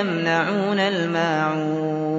يَمْنَعُونَ الْمَاعُونَ.